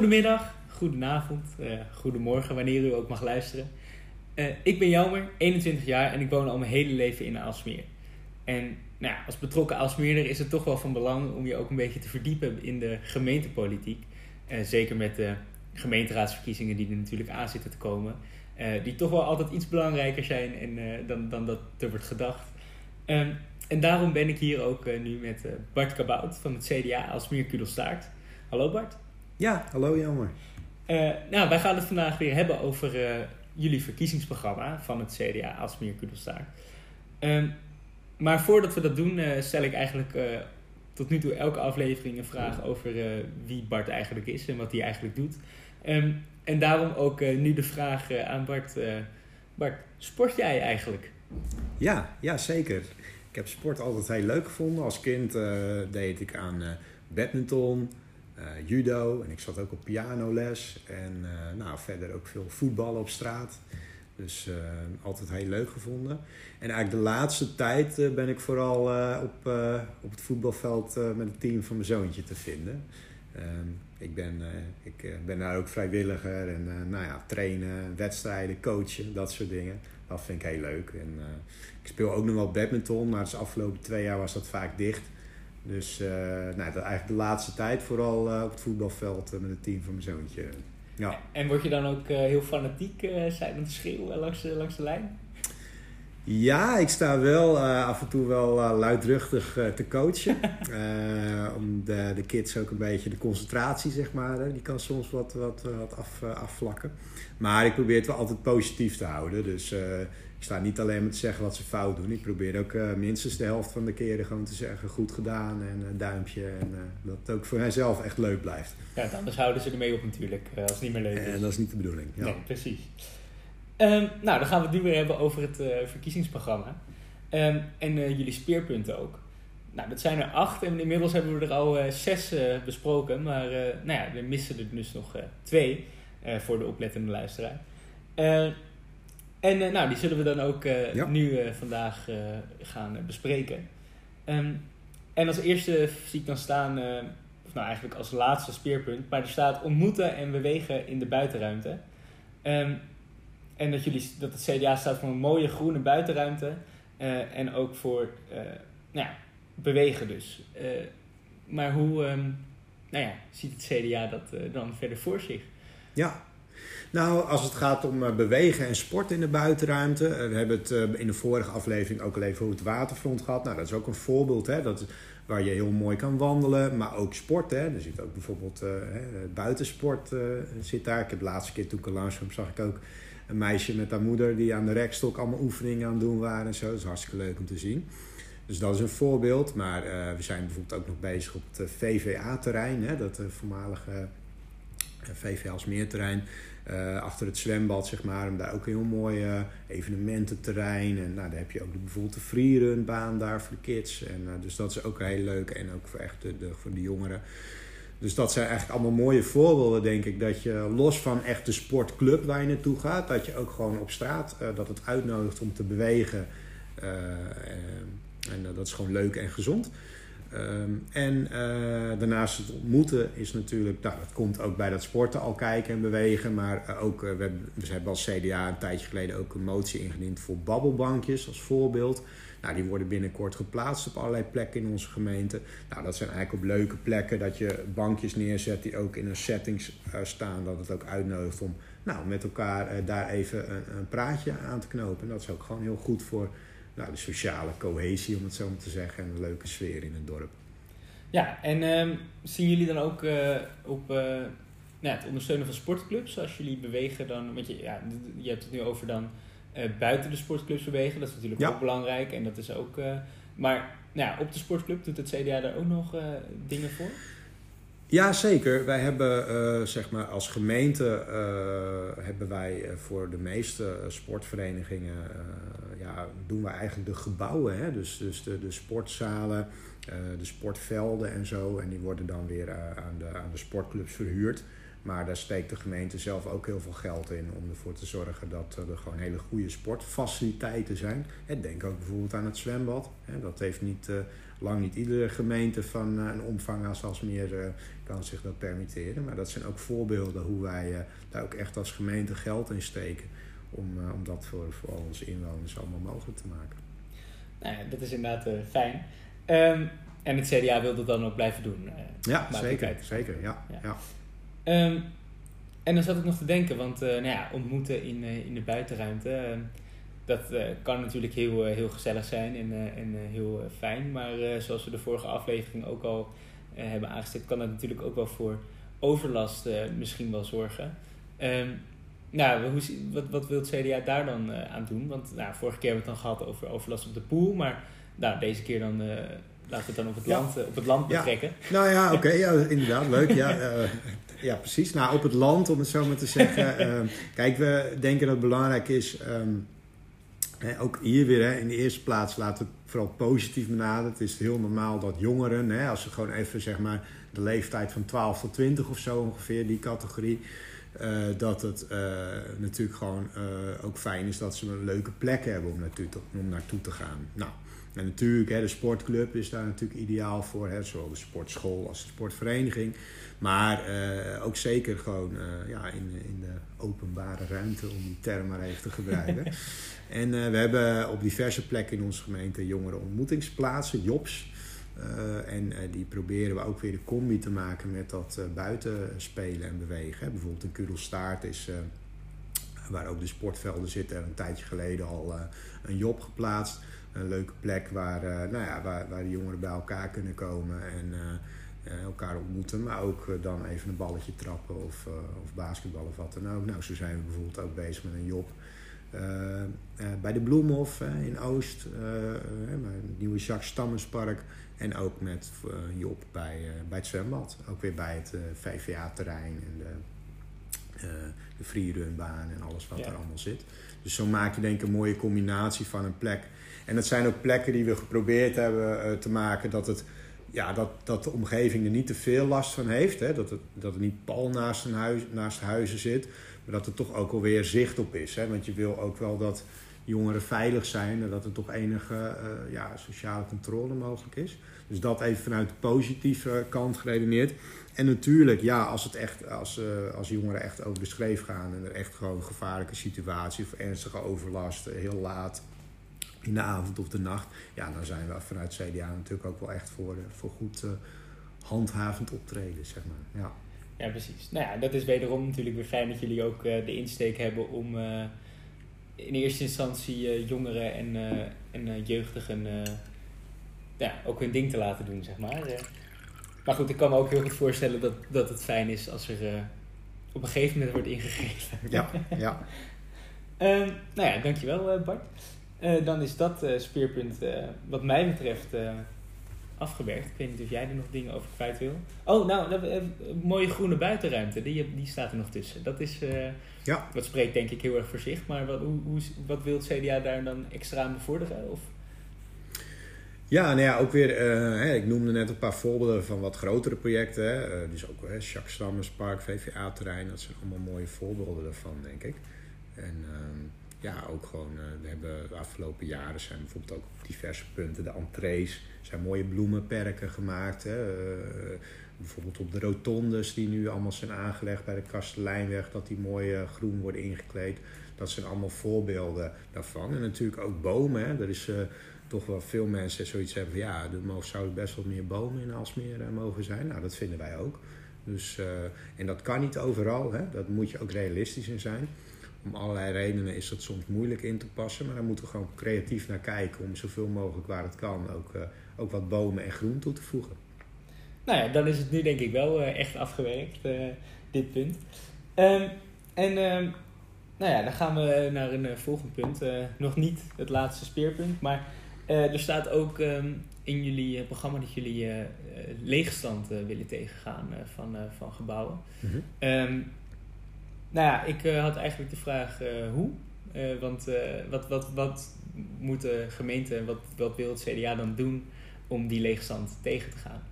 Goedemiddag, goedenavond, uh, goedemorgen, wanneer u ook mag luisteren. Uh, ik ben Jelmer, 21 jaar en ik woon al mijn hele leven in Aalsmeer. En nou ja, als betrokken Aalsmeerder is het toch wel van belang om je ook een beetje te verdiepen in de gemeentepolitiek. Uh, zeker met de gemeenteraadsverkiezingen die er natuurlijk aan zitten te komen. die toch wel altijd iets belangrijker zijn dan, dan dat er wordt gedacht. Um, en daarom ben ik hier ook nu met Bart Kabout van het CDA Aalsmeer Kudelstaart. Hallo Bart. Ja, hallo Jammer. Uh, nou, wij gaan het vandaag weer hebben over uh, jullie verkiezingsprogramma van het CDA Aalsmeer Kudelstaart. Uh, maar voordat we dat doen, uh, stel ik eigenlijk tot nu toe elke aflevering een vraag over wie Bart eigenlijk is en wat hij eigenlijk doet. Um, en daarom ook nu de vraag aan Bart. Bart, sport jij eigenlijk? Ja, ja, zeker. Ik heb sport altijd heel leuk gevonden. Als kind deed ik aan badminton, uh, judo en ik zat ook op pianoles. En uh, nou, verder ook veel voetballen op straat. Dus uh, altijd heel leuk gevonden. En eigenlijk de laatste tijd ben ik vooral op, op het voetbalveld met het team van mijn zoontje te vinden. Ehm, ik, ben, ik ben daar ook vrijwilliger en nou ja, trainen, wedstrijden, coachen, dat soort dingen. Dat vind ik heel leuk. En, ik speel ook nog wel badminton, maar de afgelopen twee jaar was dat vaak dicht. Dus uh, nou, eigenlijk de laatste tijd vooral uh, op het voetbalveld uh, met het team van mijn zoontje. Ja. En word je dan ook heel fanatiek zijn om te schreeuwen langs, langs de lijn? Ja, ik sta wel af en toe wel luidruchtig te coachen. om de, de kids ook een beetje de concentratie, zeg maar, die kan soms wat, wat, wat af, afvlakken. Maar ik probeer het wel altijd positief te houden. Dus ik sta niet alleen met te zeggen wat ze fout doen. Ik probeer ook uh, minstens de helft van de keren gewoon te zeggen goed gedaan en een duimpje. En uh, dat het ook voor henzelf echt leuk blijft. Ja, anders houden ze ermee op natuurlijk, uh, als het niet meer leuk is. En dat is niet de bedoeling. Ja. Nee, precies. Um, nou, dan gaan we het nu weer hebben over het verkiezingsprogramma. Um, en jullie speerpunten ook. Nou, dat zijn er acht en inmiddels hebben we er al zes besproken. Maar nou ja, er missen er dus nog twee voor de oplettende luisteraar. En uh, nou, die zullen we dan ook uh, nu uh, vandaag gaan bespreken. Um, en als eerste zie ik dan staan, of nou eigenlijk als laatste speerpunt, maar er staat ontmoeten en bewegen in de buitenruimte. Um, en dat, jullie, dat het CDA staat voor een mooie groene buitenruimte en ook voor nou ja, bewegen dus. maar hoe um, nou ja, ziet het CDA dat dan verder voor zich? Ja, nou, als het gaat om eh, bewegen en sport in de buitenruimte. Eh, we hebben het eh, in de vorige aflevering ook al even over het waterfront gehad. Nou, dat is ook een voorbeeld hè, dat, waar je heel mooi kan wandelen. Maar ook sport. Hè. Er zit ook bijvoorbeeld buitensport zit daar. Ik heb de laatste keer toen ik langs kwam, zag ik ook een meisje met haar moeder die aan de rekstok allemaal oefeningen aan het doen waren en zo. Dat is hartstikke leuk om te zien. Dus dat is een voorbeeld. Maar we zijn bijvoorbeeld ook nog bezig op het VVA-terrein, dat voormalige VV Alsmeerterrein. Uh, achter het zwembad, zeg maar. En daar ook een heel mooi evenemententerrein. En nou, daar heb je ook bijvoorbeeld de freerunbaan daar voor de kids. En, uh, dus dat is ook heel leuk. En ook voor, echt de, de, voor de jongeren. Dus dat zijn eigenlijk allemaal mooie voorbeelden, denk ik. Dat je los van echt de sportclub waar je naartoe gaat, dat je ook gewoon op straat dat het uitnodigt om te bewegen. en dat is gewoon leuk en gezond. Um, en uh, daarnaast het ontmoeten is natuurlijk, nou, dat komt ook bij dat sporten al kijken en bewegen. Maar uh, ook, uh, we, hebben, we als CDA een tijdje geleden ook een motie ingediend voor babbelbankjes als voorbeeld. Nou, die worden binnenkort geplaatst op allerlei plekken in onze gemeente. Nou, dat zijn eigenlijk op leuke plekken dat je bankjes neerzet die ook in een setting staan. Dat het ook uitnodigt om nou, met elkaar daar even een, een praatje aan te knopen. En dat is ook gewoon heel goed voor nou, de sociale cohesie, om het zo maar te zeggen, en een leuke sfeer in het dorp. Ja, en um, zien jullie dan ook uh, op uh, nou, het ondersteunen van sportclubs? Als jullie bewegen dan, want je, ja, je hebt het nu over dan uh, buiten de sportclubs bewegen, dat is natuurlijk ook belangrijk en dat is ook, maar nou ja, op de sportclub doet het CDA daar ook nog dingen voor? Ja, zeker. Wij hebben uh, zeg maar als gemeente uh, hebben wij voor de meeste sportverenigingen doen wij eigenlijk de gebouwen. Hè? Dus, dus de, de sportzalen, de sportvelden en zo. En die worden dan weer aan, de, aan de sportclubs verhuurd. Maar daar steekt de gemeente zelf ook heel veel geld in om ervoor te zorgen dat er gewoon hele goede sportfaciliteiten zijn. Denk ook bijvoorbeeld aan het zwembad. Dat heeft niet, lang niet iedere gemeente van een omvang als Alsmeer kan zich dat permitteren. Maar dat zijn ook voorbeelden hoe wij daar ook echt als gemeente geld in steken om, om dat voor, voor al onze inwoners allemaal mogelijk te maken. Nou ja, dat is inderdaad fijn. Um, en het CDA wil dat dan ook blijven doen. Uh, ja, zeker. Zeker, ja. ja. Ehm, en dan zat ik nog te denken, want nou ja, ontmoeten in, in de buitenruimte, ehm, dat kan natuurlijk heel, heel gezellig zijn en, en heel fijn. Maar zoals we de vorige aflevering ook al hebben aangestipt, kan dat natuurlijk ook wel voor overlast misschien wel zorgen. Um, nou, hoe, wat, wat wil het CDA daar dan aan doen? Want nou, vorige keer hebben we het dan gehad over overlast op de pool, maar nou, deze keer dan laten we het dan op het land, eh, op het land betrekken. Nou ja, oké, ja, inderdaad, leuk. Ja, ja, precies. Nou, op het land, om het zo maar te zeggen. Kijk, we denken dat het belangrijk is, um, hè, ook hier weer in de eerste plaats laten we het vooral positief benaderen. Het is heel normaal dat jongeren, als ze gewoon even zeg maar de leeftijd van 12 tot 20 of zo ongeveer, die categorie. Uh, dat het uh, natuurlijk gewoon uh, ook fijn is dat ze een leuke plek hebben om naartoe te, om naartoe te gaan. Nou, en natuurlijk, hè, de sportclub is daar natuurlijk ideaal voor. Hè, zowel de sportschool als de sportvereniging. Maar ook zeker gewoon ja, in, in de openbare ruimte, om die term maar even te gebruiken. en we hebben op diverse plekken in onze gemeente jongere ontmoetingsplaatsen, JOBs. En die proberen we ook weer de combi te maken met dat buiten spelen en bewegen. Hè. Bijvoorbeeld in Kudelstaart is waar ook de sportvelden zitten, een tijdje geleden al een job geplaatst een leuke plek waar, uh, nou ja, waar, waar de jongeren bij elkaar kunnen komen en uh, elkaar ontmoeten. Maar ook dan even een balletje trappen of, of of wat dan ook. Nou, zo zijn we bijvoorbeeld ook bezig met een job. Bij de Bloemhof in Oost, het nieuwe Jacques Stammenspark. En ook met Job bij, bij het zwembad. Ook weer bij het VVA-terrein en de, de freerunbaan en alles wat ja. er allemaal zit. Dus zo maak je denk ik een mooie combinatie van een plek en dat zijn ook plekken die we geprobeerd hebben te maken dat, het, ja, dat, dat de omgeving er niet te veel last van heeft. Hè? Dat, het, dat het niet pal naast, een huis, naast huizen zit, dat er toch ook alweer zicht op is. Hè? Want je wil ook wel dat jongeren veilig zijn en dat er toch enige uh, ja, sociale controle mogelijk is. Dus dat even vanuit de positieve kant geredeneerd. En natuurlijk, ja, als, het echt, als, uh, als jongeren echt over de schreef gaan en er echt gewoon gevaarlijke situatie of ernstige overlast, heel laat in de avond of de nacht. Ja, dan zijn we vanuit CDA natuurlijk ook wel echt voor, eh, voor goed handhavend optreden, zeg maar. Ja. Ja, precies. Nou ja, dat is wederom natuurlijk weer fijn dat jullie ook uh, de insteek hebben om uh, in eerste instantie jongeren en, en jeugdigen ja, ook hun ding te laten doen, zeg maar. maar goed, ik kan me ook heel goed voorstellen dat, dat het fijn is als er op een gegeven moment wordt ingegeven. Ja, ja. um, nou ja, dankjewel Bart. Uh, dan is dat speerpunt wat mij betreft afgewerkt. Ik weet niet of jij er nog dingen over kwijt wil. Oh, nou, een mooie groene buitenruimte, die, die staat er nog tussen. Dat is, ja. wat spreekt denk ik heel erg voor zich. Maar wat, hoe, hoe, wat wil het CDA daar dan extra aan bevorderen? Of? Ja, nou ja, ook weer, hè, ik noemde net een paar voorbeelden van wat grotere projecten. Hè. dus ook hè, Jacques Stammerspark, VVA-terrein, dat zijn allemaal mooie voorbeelden daarvan, denk ik. En... Ehm, ja, ook gewoon, uh, we hebben de afgelopen jaren zijn bijvoorbeeld ook op diverse punten de entrees, zijn mooie bloemenperken gemaakt. Hè. Uh, bijvoorbeeld op de rotondes die nu allemaal zijn aangelegd bij de Kastelijnweg, dat die mooi groen worden ingekleed. Dat zijn allemaal voorbeelden daarvan. En natuurlijk ook bomen. Hè. Er is toch wel veel mensen zoiets hebben van ja, er zouden best wel meer bomen in Alsmeer mogen zijn. Nou, dat vinden wij ook. Dus, en dat kan niet overal, hè. dat moet je ook realistisch in zijn om allerlei redenen is dat soms moeilijk in te passen. Maar daar moeten we gewoon creatief naar kijken om zoveel mogelijk waar het kan ook, uh, ook wat bomen en groen toe te voegen. Nou ja, dan is het nu denk ik wel uh, echt afgewerkt, uh, dit punt. Um, en um, nou ja, dan gaan we naar een volgend punt. nog niet het laatste speerpunt, maar er staat ook um, in jullie programma dat jullie leegstand willen tegengaan van, van gebouwen. Mm -hmm. Nou ja, ik uh, had eigenlijk de vraag uh, hoe. Uh, want wat, wat, wat moet de gemeente, wat, wat wil het CDA dan doen om die leegstand tegen te gaan?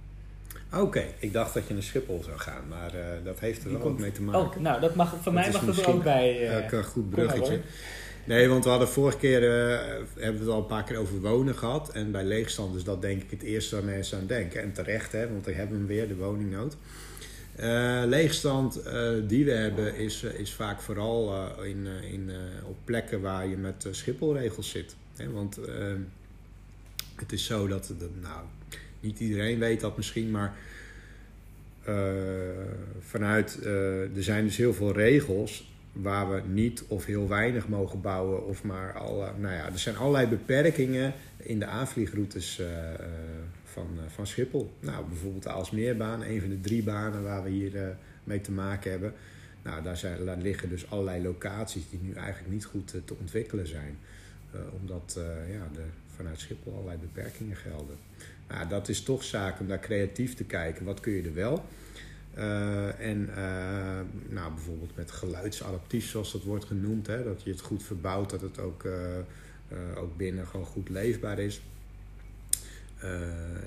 Oké, ik dacht dat je naar Schiphol zou gaan, maar uh, dat heeft er Die wel komt- ook mee te maken. Oh, nou, dat mag, van Dat mij mag het er ook bij. eh, Ook een goed bruggetje. Nee, want we hadden vorige keer eh, hebben we het al een paar keer over wonen gehad. En bij leegstand is dat denk ik het eerste waar mensen aan denken. En terecht, hè, want we hebben hem weer, de woningnood. Eh, leegstand eh, die we hebben is, eh, is vaak vooral in, in, op plekken waar je met schipholregels zit. Want eh, het is zo dat, nou, niet iedereen weet dat misschien, maar vanuit, er zijn dus heel veel regels waar we niet of heel weinig mogen bouwen of maar al, nou ja, er zijn allerlei beperkingen in de aanvliegroutes van, eh, van Schiphol. Nou, bijvoorbeeld de Aalsmeerbaan, een van de drie banen waar we hier eh, mee te maken hebben. Nou, daar, zijn, daar liggen dus allerlei locaties die nu eigenlijk niet goed eh, te ontwikkelen zijn. Omdat ja, vanuit Schiphol allerlei beperkingen gelden. Nou, dat is toch zaak om daar creatief te kijken. Wat kun je er wel? En nou, bijvoorbeeld met geluidsadaptief, zoals dat wordt genoemd. Hè, dat je het goed verbouwt, dat het ook, ook binnen gewoon goed leefbaar is. Eh,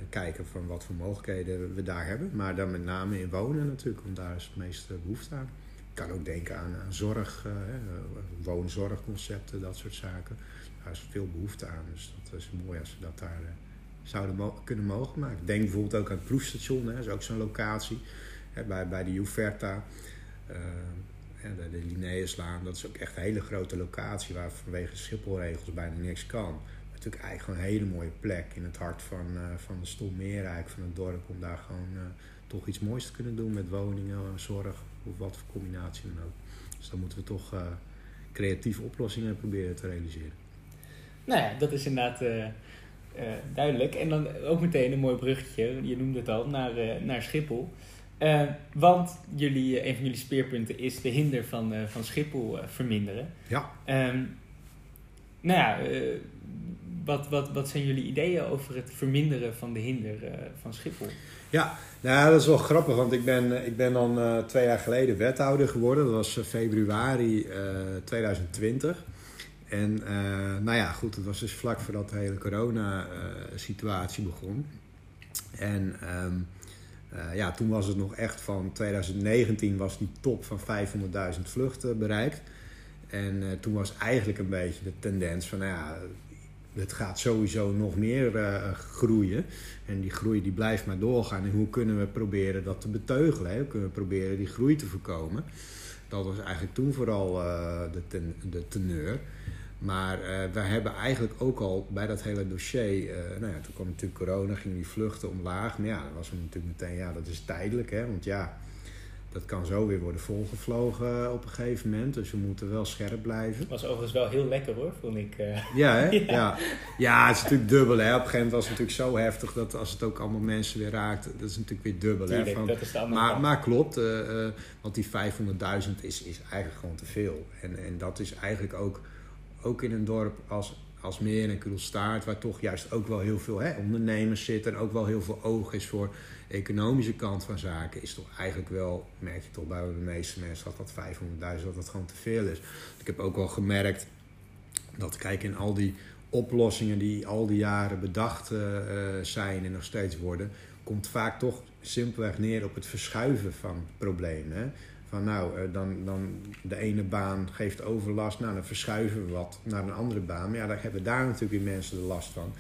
kijken van wat voor mogelijkheden we daar hebben. Maar dan met name in wonen natuurlijk, want daar is het meeste behoefte aan. Ik kan ook denken aan, zorg, eh, woonzorgconcepten, dat soort zaken. Daar is veel behoefte aan. Dus dat is mooi als we dat daar eh, zouden kunnen mogen maken. Denk bijvoorbeeld ook aan het proefstation, dat is ook zo'n locatie. Hè, bij, bij de Juverta, hè, de, de Linnaeuslaan, dat is ook echt een hele grote locatie waar vanwege Schipholregels bijna niks kan. Natuurlijk eigenlijk gewoon een hele mooie plek in het hart van, eh, van de Stolmeer, eigenlijk van het dorp, om daar gewoon eh, toch iets moois te kunnen doen met woningen, zorg of wat voor combinatie dan ook. Dus dan moeten we toch eh, creatieve oplossingen proberen te realiseren. Nou ja, dat is inderdaad duidelijk. En dan ook meteen een mooi bruggetje, je noemde het al, naar, naar Schiphol. Want jullie, een van jullie speerpunten is de hinder van, van Schiphol verminderen. Ja. Ehm, nou ja, wat, wat, wat zijn jullie ideeën over het verminderen van de hinder eh, van Schiphol? Ja, nou, dat is wel grappig, want ik ben, eh, ik ben dan eh, twee jaar geleden wethouder geworden. Dat was februari eh, 2020. En nou ja, goed, het was dus vlak voordat de hele corona-situatie begon. En eh, ja, toen was het nog echt van 2019 was die top van 500.000 vluchten bereikt. En toen was eigenlijk een beetje de tendens van, nou ja, het gaat sowieso nog meer eh, groeien. En die groei die blijft maar doorgaan. En hoe kunnen we proberen dat te beteugelen? Hoe kunnen we proberen die groei te voorkomen? Dat was eigenlijk toen vooral eh, de, ten, de teneur. Maar eh we hebben eigenlijk ook al bij dat hele dossier... nou ja, toen kwam natuurlijk corona, gingen die vluchten omlaag. Maar ja, dan was natuurlijk meteen... Ja, dat is tijdelijk, hè. Want ja, dat kan zo weer worden volgevlogen op een gegeven moment. Dus we moeten wel scherp blijven. Was overigens wel heel lekker hoor, vond ik. eh. Ja, hè? Ja. Ja. ja. het is natuurlijk dubbel. Hè? Op een gegeven moment was het natuurlijk zo heftig dat als het ook allemaal mensen weer raakt, dat is natuurlijk weer dubbel. Hè? Van, dat is de andere maar, maar klopt, eh, eh, want die 500.000 is, is eigenlijk gewoon te veel. En, en dat is eigenlijk ook, ook in een dorp als, als Meer en Kulstaart, waar toch juist ook wel heel veel hè, ondernemers zitten en ook wel heel veel oog is voor de economische kant van zaken, is toch eigenlijk wel, merk je toch bij de meeste mensen, dat dat 500.000 dat dat gewoon te veel is. Ik heb ook wel gemerkt dat, kijk, in al die oplossingen die al die jaren bedacht eh, eh, zijn en nog steeds worden, komt vaak toch simpelweg neer op het verschuiven van problemen. Hè? Van nou, eh, dan, dan de ene baan geeft overlast, nou dan verschuiven we wat naar een andere baan. Maar ja, daar hebben daar natuurlijk weer mensen de last van.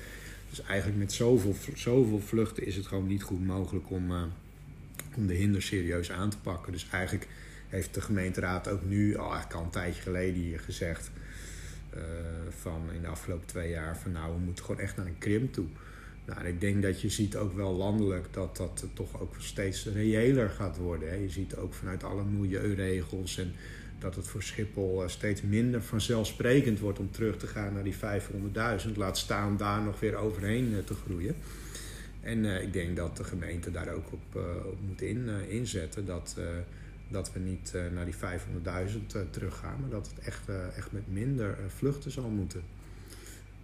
Dus eigenlijk met zoveel, zoveel vluchten is het gewoon niet goed mogelijk om, eh, om de hinder serieus aan te pakken. Dus eigenlijk heeft de gemeenteraad ook nu, al eigenlijk al een tijdje geleden hier gezegd, eh, van in de afgelopen twee jaar, van nou, we moeten gewoon echt naar een krimp toe. Nou, ik denk dat je ziet ook wel landelijk dat dat toch ook steeds reëler gaat worden. Hè. Je ziet ook vanuit alle milieuregels en dat het voor Schiphol eh, steeds minder vanzelfsprekend wordt om terug te gaan naar die 500.000. Laat staan daar nog weer overheen eh, te groeien. En eh, ik denk dat de gemeente daar ook op, op moet in, inzetten. Dat, dat we niet naar die 500.000 eh, teruggaan, maar dat het echt, echt met minder vluchten zal moeten.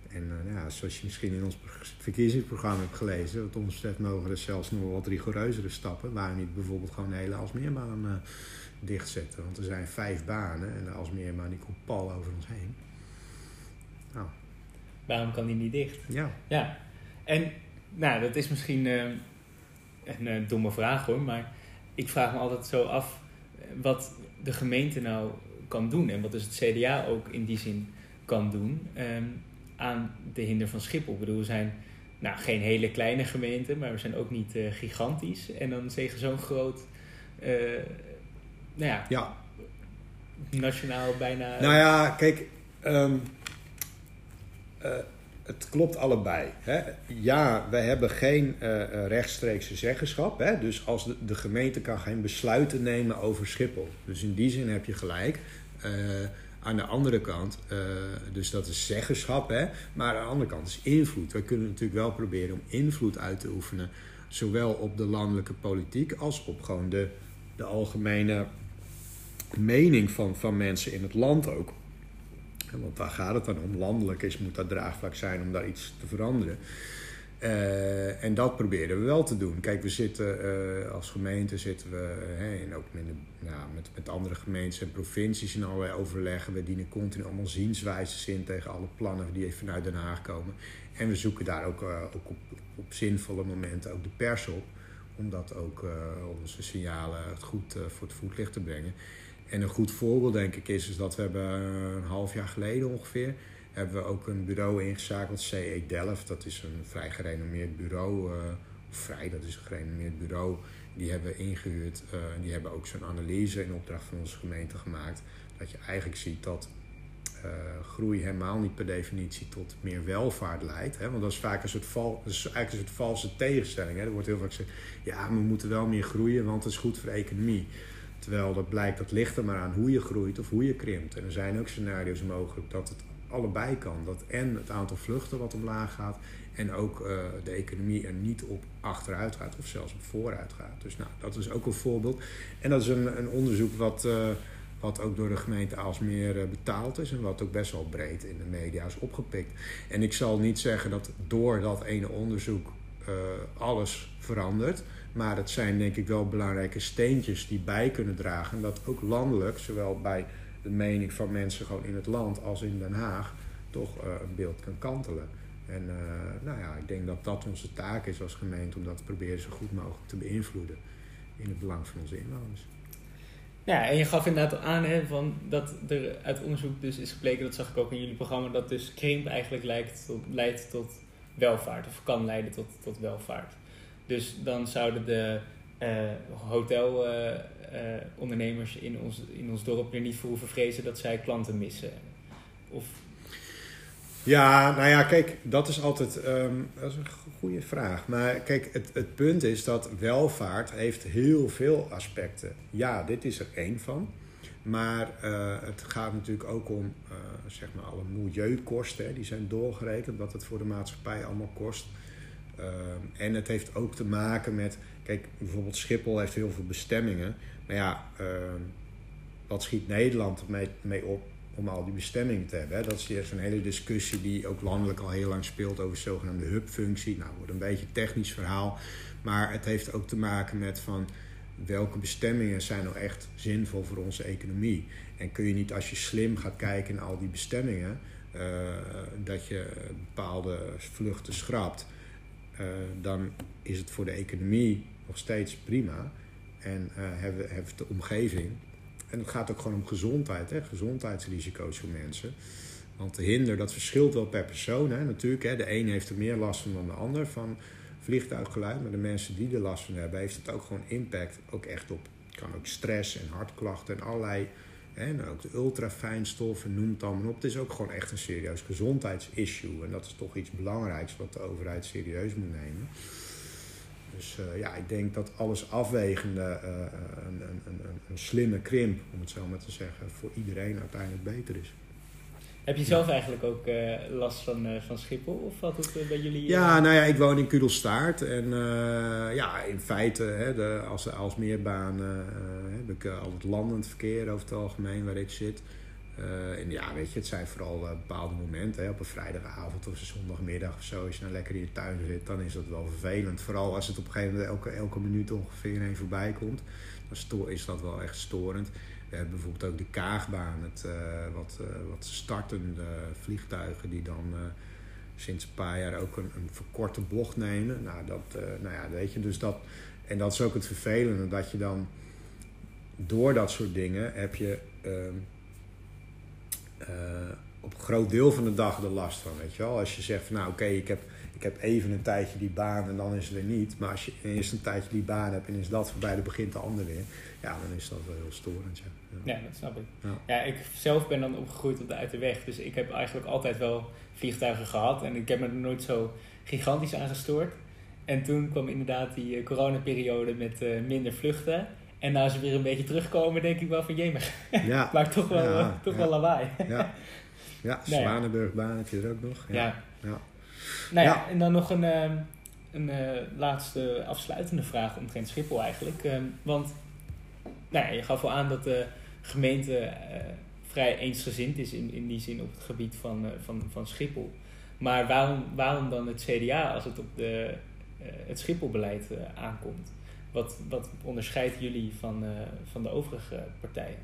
En eh, ja, zoals je misschien in ons pro- verkiezingsprogramma hebt gelezen, wat ons betreft mogen er zelfs nog wat rigoureuzere stappen. Waarom niet bijvoorbeeld gewoon de hele Alsmeerbaan eh dichtzetten? Want er zijn vijf banen en de Alsmeerbaan die komt pal over ons heen. Nou, Waarom kan die niet dicht? ja. Ja, en nou, dat is misschien eh, een domme vraag hoor, maar ik vraag me altijd zo af wat de gemeente nou kan doen en wat dus het CDA ook in die zin kan doen ehm, aan de hinder van Schiphol. Ik bedoel, we zijn nou, geen hele kleine gemeente, maar we zijn ook niet uh, gigantisch. En dan zeggen zo'n groot, uh, nou ja, ja, nationaal bijna... Nou ja, kijk, um, het klopt allebei. Hè? Ja, we hebben geen rechtstreekse zeggenschap. Hè? Dus als de, de, gemeente kan geen besluiten nemen over Schiphol. Dus in die zin heb je gelijk. Aan de andere kant, uh, dus dat is zeggenschap, hè? maar aan de andere kant is invloed. We kunnen natuurlijk wel proberen om invloed uit te oefenen, zowel op de landelijke politiek als op gewoon de, de algemene mening van, van mensen in het land ook. Want waar gaat het dan om? Landelijk is, moet dat draagvlak zijn om daar iets te veranderen. Uh, en dat proberen we wel te doen. Kijk, we zitten uh, als gemeente zitten we, en ook met, nou, met, met andere gemeentes en provincies in allerlei overleggen. We dienen continu allemaal zienswijzes in tegen alle plannen die vanuit Den Haag komen. En we zoeken daar ook, ook op, op zinvolle momenten ook de pers op. Om dat ook onze signalen goed voor het voetlicht te brengen. En een goed voorbeeld denk ik is, is dat we hebben een half jaar geleden ongeveer hebben we ook een bureau ingezakeld, CE Delft. Dat is een vrij gerenommeerd bureau. Uh, vrij, dat is een gerenommeerd bureau. Die hebben ingehuurd. Uh, die hebben ook zo'n analyse in opdracht van onze gemeente gemaakt. Dat je eigenlijk ziet dat uh, groei helemaal niet per definitie tot meer welvaart leidt. Hè? Want dat is vaak een soort, val, is eigenlijk een soort valse tegenstelling. Hè? Er wordt heel vaak gezegd, ja, we moeten wel meer groeien, want het is goed voor de economie. Terwijl dat blijkt, dat ligt er maar aan hoe je groeit of hoe je krimpt. En er zijn ook scenario's mogelijk dat het allebei kan. Dat en het aantal vluchten wat omlaag gaat en ook uh, de economie er niet op achteruit gaat of zelfs op vooruit gaat. Dus nou, dat is ook een voorbeeld. En dat is een, een onderzoek wat, uh, wat ook door de gemeente Aalsmeer uh, betaald is en wat ook best wel breed in de media is opgepikt. En ik zal niet zeggen dat door dat ene onderzoek alles verandert. Maar het zijn denk ik wel belangrijke steentjes die bij kunnen dragen. Dat ook landelijk, zowel bij de mening van mensen gewoon in het land als in Den Haag toch uh, een beeld kan kantelen. En uh, nou ja, ik denk dat dat onze taak is als gemeente om dat te proberen zo goed mogelijk te beïnvloeden in het belang van onze inwoners. Ja, en je gaf inderdaad aan hè, van dat er uit onderzoek dus is gebleken, dat zag ik ook in jullie programma, dat dus krimp eigenlijk lijkt leidt tot welvaart of kan leiden tot, tot welvaart. Dus dan zouden de uh, hotel uh, ondernemers in ons, in ons dorp er niet voor hoeven vrezen dat zij klanten missen? Of... Ja, nou ja, kijk, dat is altijd um, dat is een goede vraag. Maar kijk, het, het punt is dat welvaart heeft heel veel aspecten. Ja, dit is er één van. Maar het gaat natuurlijk ook om zeg maar alle milieukosten. Die zijn doorgerekend, wat het voor de maatschappij allemaal kost. Uh, en het heeft ook te maken met Kijk, bijvoorbeeld Schiphol heeft heel veel bestemmingen. Maar ja, uh, wat schiet Nederland mee, mee op om al die bestemmingen te hebben? Hè? Dat is eerst een hele discussie die ook landelijk al heel lang speelt over de zogenaamde hubfunctie. Nou, wordt een beetje een technisch verhaal. Maar het heeft ook te maken met van welke bestemmingen zijn nou echt zinvol voor onze economie. En kun je niet als je slim gaat kijken naar al die bestemmingen, uh, dat je bepaalde vluchten schrapt. Uh, dan is het voor de economie nog steeds prima. En uh, hebben, hebben de omgeving. En het gaat ook gewoon om gezondheid, hè? gezondheidsrisico's voor mensen. Want de hinder, dat verschilt wel per persoon. Hè? Natuurlijk, hè? de een heeft er meer last van dan de ander van vliegtuiggeluid. Maar de mensen die er last van hebben, heeft het ook gewoon impact. Ook echt op, kan ook stress en hartklachten en allerlei... En ook de ultrafijnstoffen, noem het allemaal op. Het is ook gewoon echt een serieus gezondheidsissue. En dat is toch iets belangrijks wat de overheid serieus moet nemen. Dus uh, ja, ik denk dat alles afwegende uh, een, een, een, een, slimme krimp, om het zo maar te zeggen, voor iedereen uiteindelijk beter is. Heb je zelf eigenlijk ook uh, last van, van Schiphol of wat het bij jullie? Ja, nou ja, ik woon in Kudelstaart en ja, in feite, hè, de, als, meerbaan heb ik al het landend verkeer over het algemeen waar ik zit. En ja, weet je, het zijn vooral bepaalde momenten. Hè, op een vrijdagavond of een zondagmiddag of zo. Als je nou lekker in je tuin zit, dan is dat wel vervelend. Vooral als het op een gegeven moment elke, elke minuut ongeveer heen voorbij komt. Dan is dat wel echt storend. We hebben bijvoorbeeld ook de Kaagbaan. Het, uh, wat, wat startende vliegtuigen die dan sinds een paar jaar ook een, een verkorte bocht nemen. Nou, dat, nou ja, weet je, dus dat... En dat is ook het vervelende, dat je dan door dat soort dingen heb je ehm, op een groot deel van de dag er last van. Weet je wel? Als je zegt van nou oké, ik, heb, ik heb even een tijdje die baan en dan is het er niet. Maar als je eerst een tijdje die baan hebt en is dat voorbij, dan begint de ander weer. Ja, dan is dat wel heel storend. Ja, ja dat snap ik. Ja. ja. ik zelf ben dan opgegroeid op de uit de weg. Dus ik heb eigenlijk altijd wel vliegtuigen gehad. En ik heb me er nooit zo gigantisch aan gestoord. En toen kwam inderdaad die uh, coronaperiode met uh, minder vluchten. En nou ze weer een beetje terugkomen, denk ik wel van jemig. Ja. maar toch wel, ja, uh, toch wel lawaai. ja. Ja, nou Zwanenburgbaan heb je er ook nog. Ja. ja. Nou ja, en dan nog een, ehm, een uh, laatste afsluitende vraag omtrent Schiphol eigenlijk. Ehm, want nou ja, je gaf al aan dat de gemeente uh, vrij eensgezind is in, in die zin op het gebied van, uh, van, van Schiphol. Maar waarom, waarom dan het CDA als het op de, het Schipholbeleid aankomt? Wat, wat onderscheidt jullie van, van de overige partijen?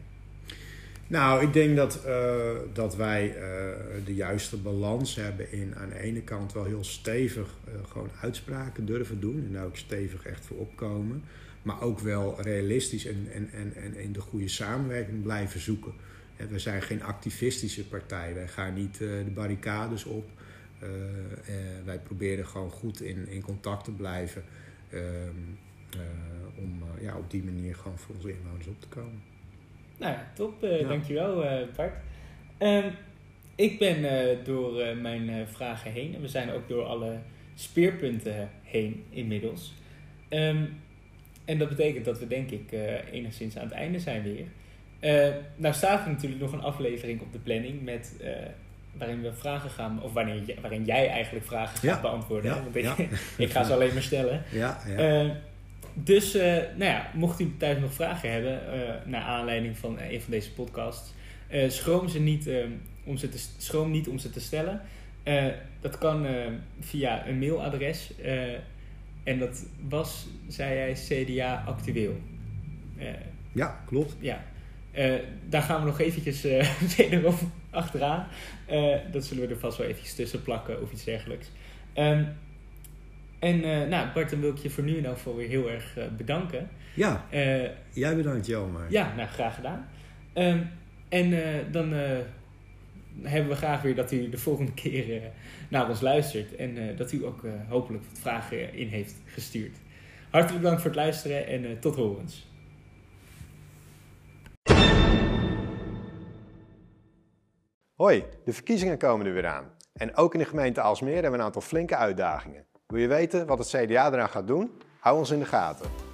Nou, ik denk dat, uh, dat wij uh, de juiste balans hebben in aan de ene kant wel heel stevig uh, gewoon uitspraken durven doen en daar ook stevig echt voor opkomen. Maar ook wel realistisch en, en, en, en in de goede samenwerking blijven zoeken. we zijn geen activistische partij. Wij gaan niet de barricades op. wij proberen gewoon goed in, in contact te blijven. Ehm, om ja, op die manier gewoon voor onze inwoners op te komen. Nou ja, top. Uh, ja. Dankjewel uh, Bart. Um, ik ben uh, door mijn vragen heen en we zijn ook door alle speerpunten heen inmiddels. Um, en dat betekent dat we denk ik enigszins aan het einde zijn weer. nou staat er natuurlijk nog een aflevering op de planning met waarin we vragen gaan, of waarin, waarin jij eigenlijk vragen gaat beantwoorden. Ja, want ik, ik, ga ze alleen maar stellen. Ja, ja. Dus, uh, nou ja, mocht u thuis nog vragen hebben, uh, naar aanleiding van een van deze podcasts, uh, schroom, ze niet, om ze te, schroom niet om ze te stellen. dat kan via een mailadres. en dat was, zei jij, CDA actueel. ja, klopt. Ja. daar gaan we nog eventjes wederom achteraan. dat zullen we er vast wel eventjes tussen plakken of iets dergelijks. Um, en uh, nou, Bart, dan wil ik je voor nu in ieder geval weer heel erg uh, bedanken. Ja, uh, jij bedankt Jelmer. Ja, nou graag gedaan. Um, en dan hebben we graag weer dat u de volgende keer naar ons luistert. En dat u ook hopelijk wat vragen in heeft gestuurd. Hartelijk bedankt voor het luisteren en tot horens. Hoi, de verkiezingen komen er weer aan. En ook in de gemeente Alsmeer hebben we een aantal flinke uitdagingen. Wil je weten wat het CDA eraan gaat doen? Hou ons in de gaten.